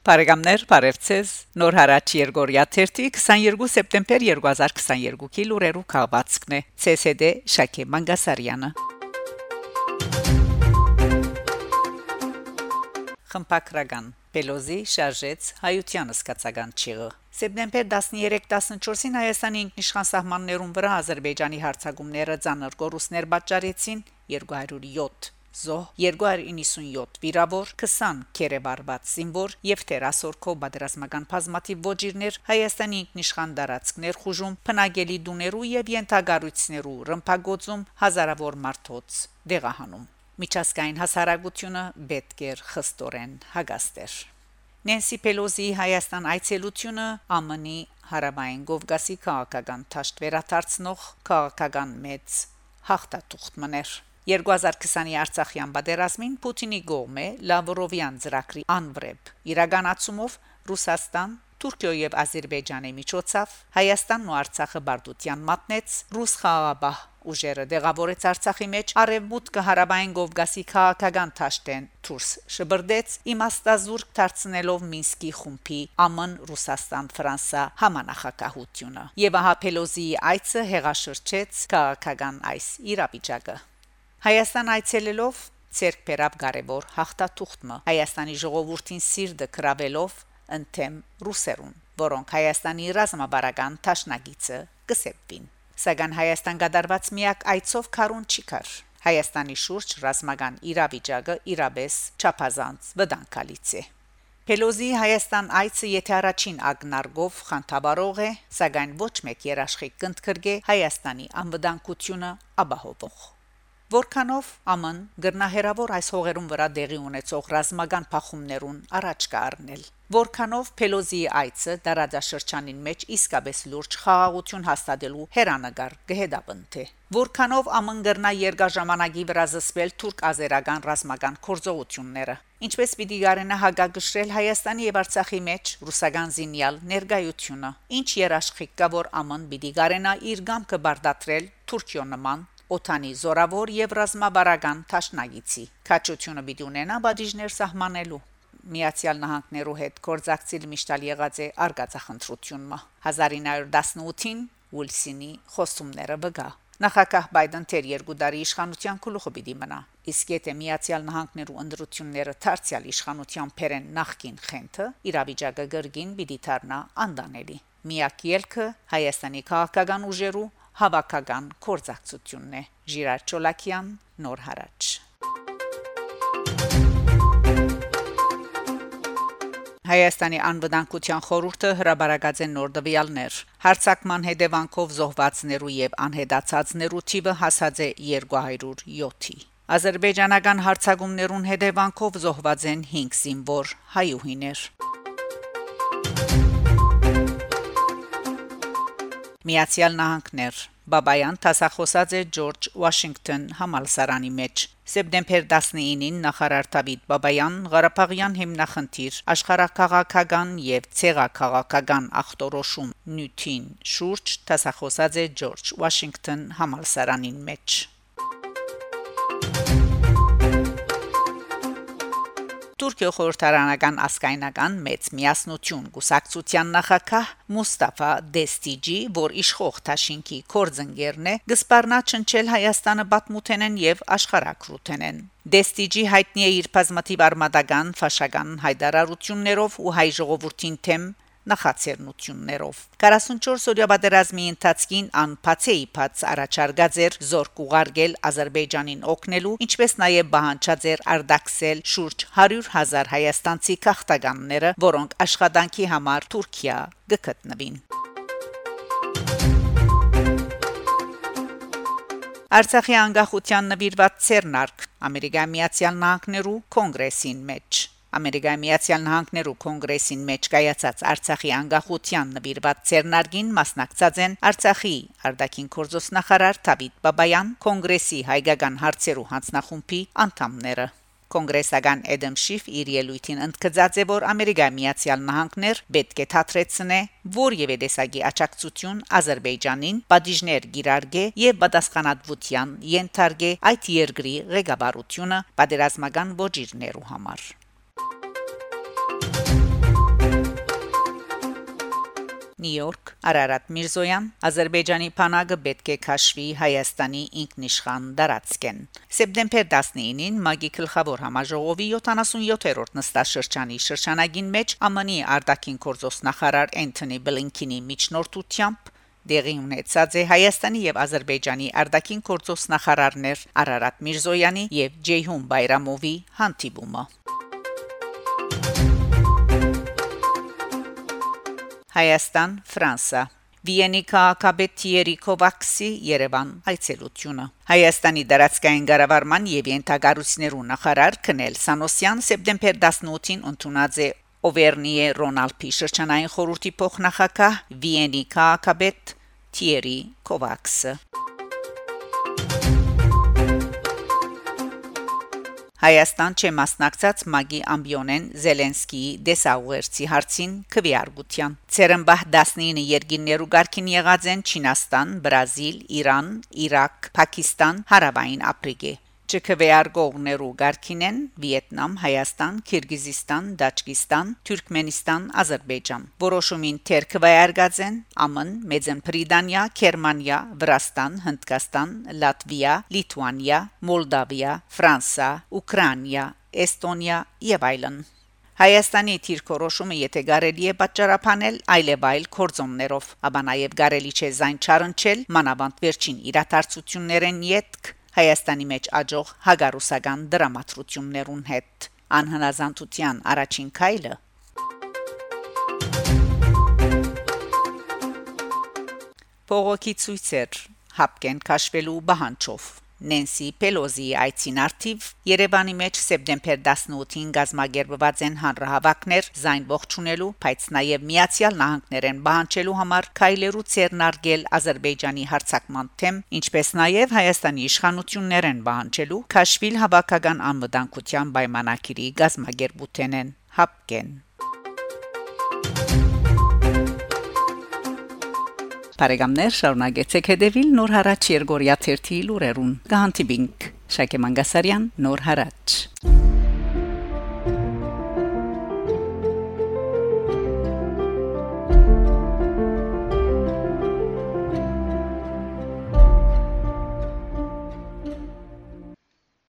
Բարեկամներ, բարևձեզ։ Նոր հարաճ Երգորիա 32 22 սեպտեմբեր 2022-ի լուրերու քաղվածքն է։ ՑՍԴ Շակե Մանգասարյանը։ Խմպակրական Պելոզի շարժեց հայության սկացական ճիղը։ Սեպտեմբեր 13-14-ին Հայաստանի ինքնիշխան սահմաններուն վրա Ադրբեջանի հարցագումները ցաներ գորուսներ պատճառեցին 207 զոհ 297 վիրավոր 20 կերեբարբաց զինվոր եւ տերասորքո բادرազմական բազմաթիվ ոչիրներ հայաստանի ինքնիշխան դարածքներ խուժում փնագելի դուներու եւ յենթագարույցներու ռմբագոցում հազարավոր մարդոց դեղահանում միջազգային հասարակությունը պետք է խստորեն հագաստեր Նենսի Պելոզի Հայաստան այցելությունը ԱՄՆ-ի հարավային Կովկասի քաղաքական ճաշտ վերադարձնող քաղաքական մեծ հաղթաթուղթ մներ 2020-ի Արցախյան պատերազմին Պուտինի գողմե Լավրովյան ծրագրի անվրեպ իրականացումով Ռուսաստան Թուրքիոյ եւ Ադրբեջանի միջոցով Հայաստանն ու Արցախը բարդության մատնեց ռուս խաղաբահ ուժերը դեղավորեց Արցախի մեջ արևմուտքը հարաբային Կովկասի քաղաքական ճաշտեն դուրս շբրդեց իմաստազուրկ դարձնելով Մինսկի խումբի ԱՄՆ Ռուսաստան-Ֆրանսա համանախակահությունը եւ ահա Փելոզի այցը հեղաշրջեց քաղաքական այս իրավիճակը Հայաստան այցելելով ցերկ բերապ կարևոր հաղթաթուղթը Հայաստանի ժողովրդին սիրտը կրավելով ընթեմ ռուսերուն որոնք Հայաստանի ռազմաբարական տաշնագիցը կսեպվին սակայն Հայաստան գդարված միակ այցով քարուն չի կար Հայաստանի շուրջ ռազմական իրավիճակը իրաբես չափազանց վտանգալից է Պելոզի Հայաստան այցը եթե առաջին ագնարգով խանթաբարող է, սակայն ոչ մեկ երաշխիք կընդգրկե Հայաստանի անվտանգությունը ապահովող Որքանով ԱՄՆ գրնահերավոր այս հողերուն վրա դեղի ունեցող ռազմական փախումներուն առաջ կառնել Որքանով Պելոզի այցը դարաձաշրջանին մեջ իսկապես լուրջ խաղաղություն հաստատելու հերանագար կհետապնդի Որքանով ԱՄՆ գրնա երկաժամանակի վրա զսվել թուրք-ազերական ռազմական կորձողությունները Ինչպես պիտի գարենա հագագշրել Հայաստանի եւ Արցախի մեջ ռուսական զինյալ ներգայությունը ինչ երաշխիք կա որ ԱՄՆ պիտի գարենա իր գամքը բարդատրել Թուրքիո նման օթանի զորավոր եւ ռազմաբարական ճաշնագիցի քաչությունը պիտի ունենա բաժիժներ սահմանելու Միացյալ Նահանգներու հետ կորզակցիլ միշտալ եղած է արգածախնդրությունը 1918-ին Ուիլսինի խոսումները վգա Նախագահ Բայդեն թեր երկու տարի իշխանության գլուխը պիտի մնա իսկ եթե Միացյալ Նահանգներու ընդրությունները դարձյալ իշխանության փերեն նախքին խենթը իրավիճակը գրգին պիտի դառնա անդանելի Միակ ելքը Հայաստանի քաղաքական ուժերու հավաքական կորզակցությունն է Ժիրար Չոլակյան նոր հարաճ Հայաստանի անվտանգության խորհուրդը հրաբարացած է նոր դվյալներ։ Հարցակման հետևանքով զոհվածներու եւ անհետացածներու թիվը հասած է 207-ի։ Ադրբեջանական հարցակումներուն հետևանքով զոհված են 5 զինվոր հայուհիներ։ Միացյալ Նահանգներ Բաբայան տասախոսած է Ջորջ Վաշինգտոն համալսարանի մեջ Սեպտեմբեր 19-ին նախարար Դավիթ Բաբայան Ղարաբաղյան հիմնախնդիր աշխարհակաղակական եւ ցեղակաղակական ախտորոշում նյութին շուրջ տասախոսած է Ջորջ Վաշինգտոն համալսարանին մեջ Թուրքիա խորհրդարանական ասկայնական մեծ միասնություն գուսակցության նախակահ Մուստաֆա Դեստիջի, որ իշխող Թաշինքի կորձընկերն է, գսպարնա չնչել Հայաստանը բաթմութենեն եւ աշխարհակրութենեն։ Դեստիջի հայտնի է իր բազմաթիվ արմատական, ֆաշական հայդարարություններով ու հայ ժողովրդին թեմ նախաձեռնություններով 44 օրյա պատերազմի ընթացքին անփացեիփած առաջարկած էր զորք ուղարկել Ադրբեջանին օգնելու ինչպես նաև բանջած էր արդակսել շուրջ 100.000 հայաստանցի քաղաքականները որոնք աշխատանքի համար Թուրքիա գտնվին Արցախի անկախության նվիրված ցերնարկ Ամերիկայի Միացյալ Նահանգներու կոնգրեսին մեջ Ամերիկայի Միացյալ Նահանգներու կոնգրեսին մեջ կայացած Արցախի անկախության նվիրված ցերնարգին մասնակցած են Արցախի արդակին գործոստնախարար Թաբիթ Բաբայան, կոնգրեսի հայկական հարցերու հանձնախումբի անդամները Կոնգրեսական Էդեմ Շիֆ իր ելույթին ընդգծած է, որ Ամերիկայի Միացյալ Նահանգներ պետք է թատրեցնե որևէ տեսակի աճակցություն Ադրբեջանին, падիժներ գիրարգե եւ պատասխանատվության ենթարկե այդ երկրի ղեկավարությունը պատերազմական ոչիրներու համար։ Նյու Յորք Արարատ Միրզոյան Ադրբեջանի փանագը պետք է քաշվի Հայաստանի ինքնիշխան դարածքեն Սեպտեմբեր 19-ին Մագի գլխավոր համաժողովի 77-րդ նստաշրջանի շրջանագին մեջ ԱՄՆ-ի արտաքին գործոստ նախարար Էնթոնի Բլինքինի միջնորդությամբ դեղի ունեցած է Հայաստանի եւ Ադրբեջանի արտաքին գործոս նախարարներ Արարատ Միրզոյանի եւ Ջեյհուն Բայրամովի հանդիպումը Հայաստան Ֆրանսա Վիենի քաղաքապետ Թիերի Կովաքսի Երևան այցելությունը Հայաստանի դարածքային ղարավարման եւ ենթագարություններու նախարար Քնել Սանոսյան սեպտեմբեր 18-ին ընդունած է Օվերնիե Ռոնալդի շրջանային խորհրդի փոխնախագահ Վիենի քաղաքապետ Թիերի Կովաքսը Հայաստան չէ մասնակցած Մագի ամբիոնեն Զելենսկիի դեսաուերցի հարցին քվեարկության Ցերեմբահ 19 երկիններու ղարքին եղած են Չինաստան, Բրազիլ, Իրան, Իրաք, Պակիստան, Հարավային Աֆրիկա չքվեարկողներու Գարքինեն, Վիետնամ, Հայաստան, Կիրգիզստան, Դաջկիստան, Թուրքմենստան, Ադրբեջան։ Որոշումին թերքվեարկած են ԱՄՆ, Մեծն Բրիտանիա, Գերմանիա, Վրաստան, Հնդկաստան, Լատվիա, Լիտուանիա, Մոլդավիա, Ֆրանսա, Ուկրաինա, Էստոնիա եւ այլն։ Հայաստանի թիրքորոշումը եթե կարելի է պատճառաբանել այլևայլ կորձոններով, ապա նաև կարելի չէ զայն չարընչել մանավանդ վերջին իրադարձություններեն յետք Հայաստանի մեջ աջող հագարուսական դրամատրություններուն հետ անհնազանդության առաջին քայլը Փողոքի ցույցեր հապկեն քաշվելու բանջով Նենսի Պելոզի այցին արդիվ Երևանի մեջ սեպտեմբեր 18-ին գազագերբված են հանրահավաքներ զայն ողջունելու, բայց նաև Միացյալ Նահանգներեն բանջելու համար քայլերու ցերնարգել Ադրբեջանի հարցակման թեմ, ինչպես նաև Հայաստանի իշխանություններեն բանջելու Քաշվիլ հավաքական անվտանգության պայմանագրի գազագերբութենեն հապկեն Բարեկամներ շարունակեցեք հետևել Նոր հարաճ Երգորիա 1-ի լուրերուն։ Գանտիբինգ Շակե Մանգասարյան Նոր հարաճ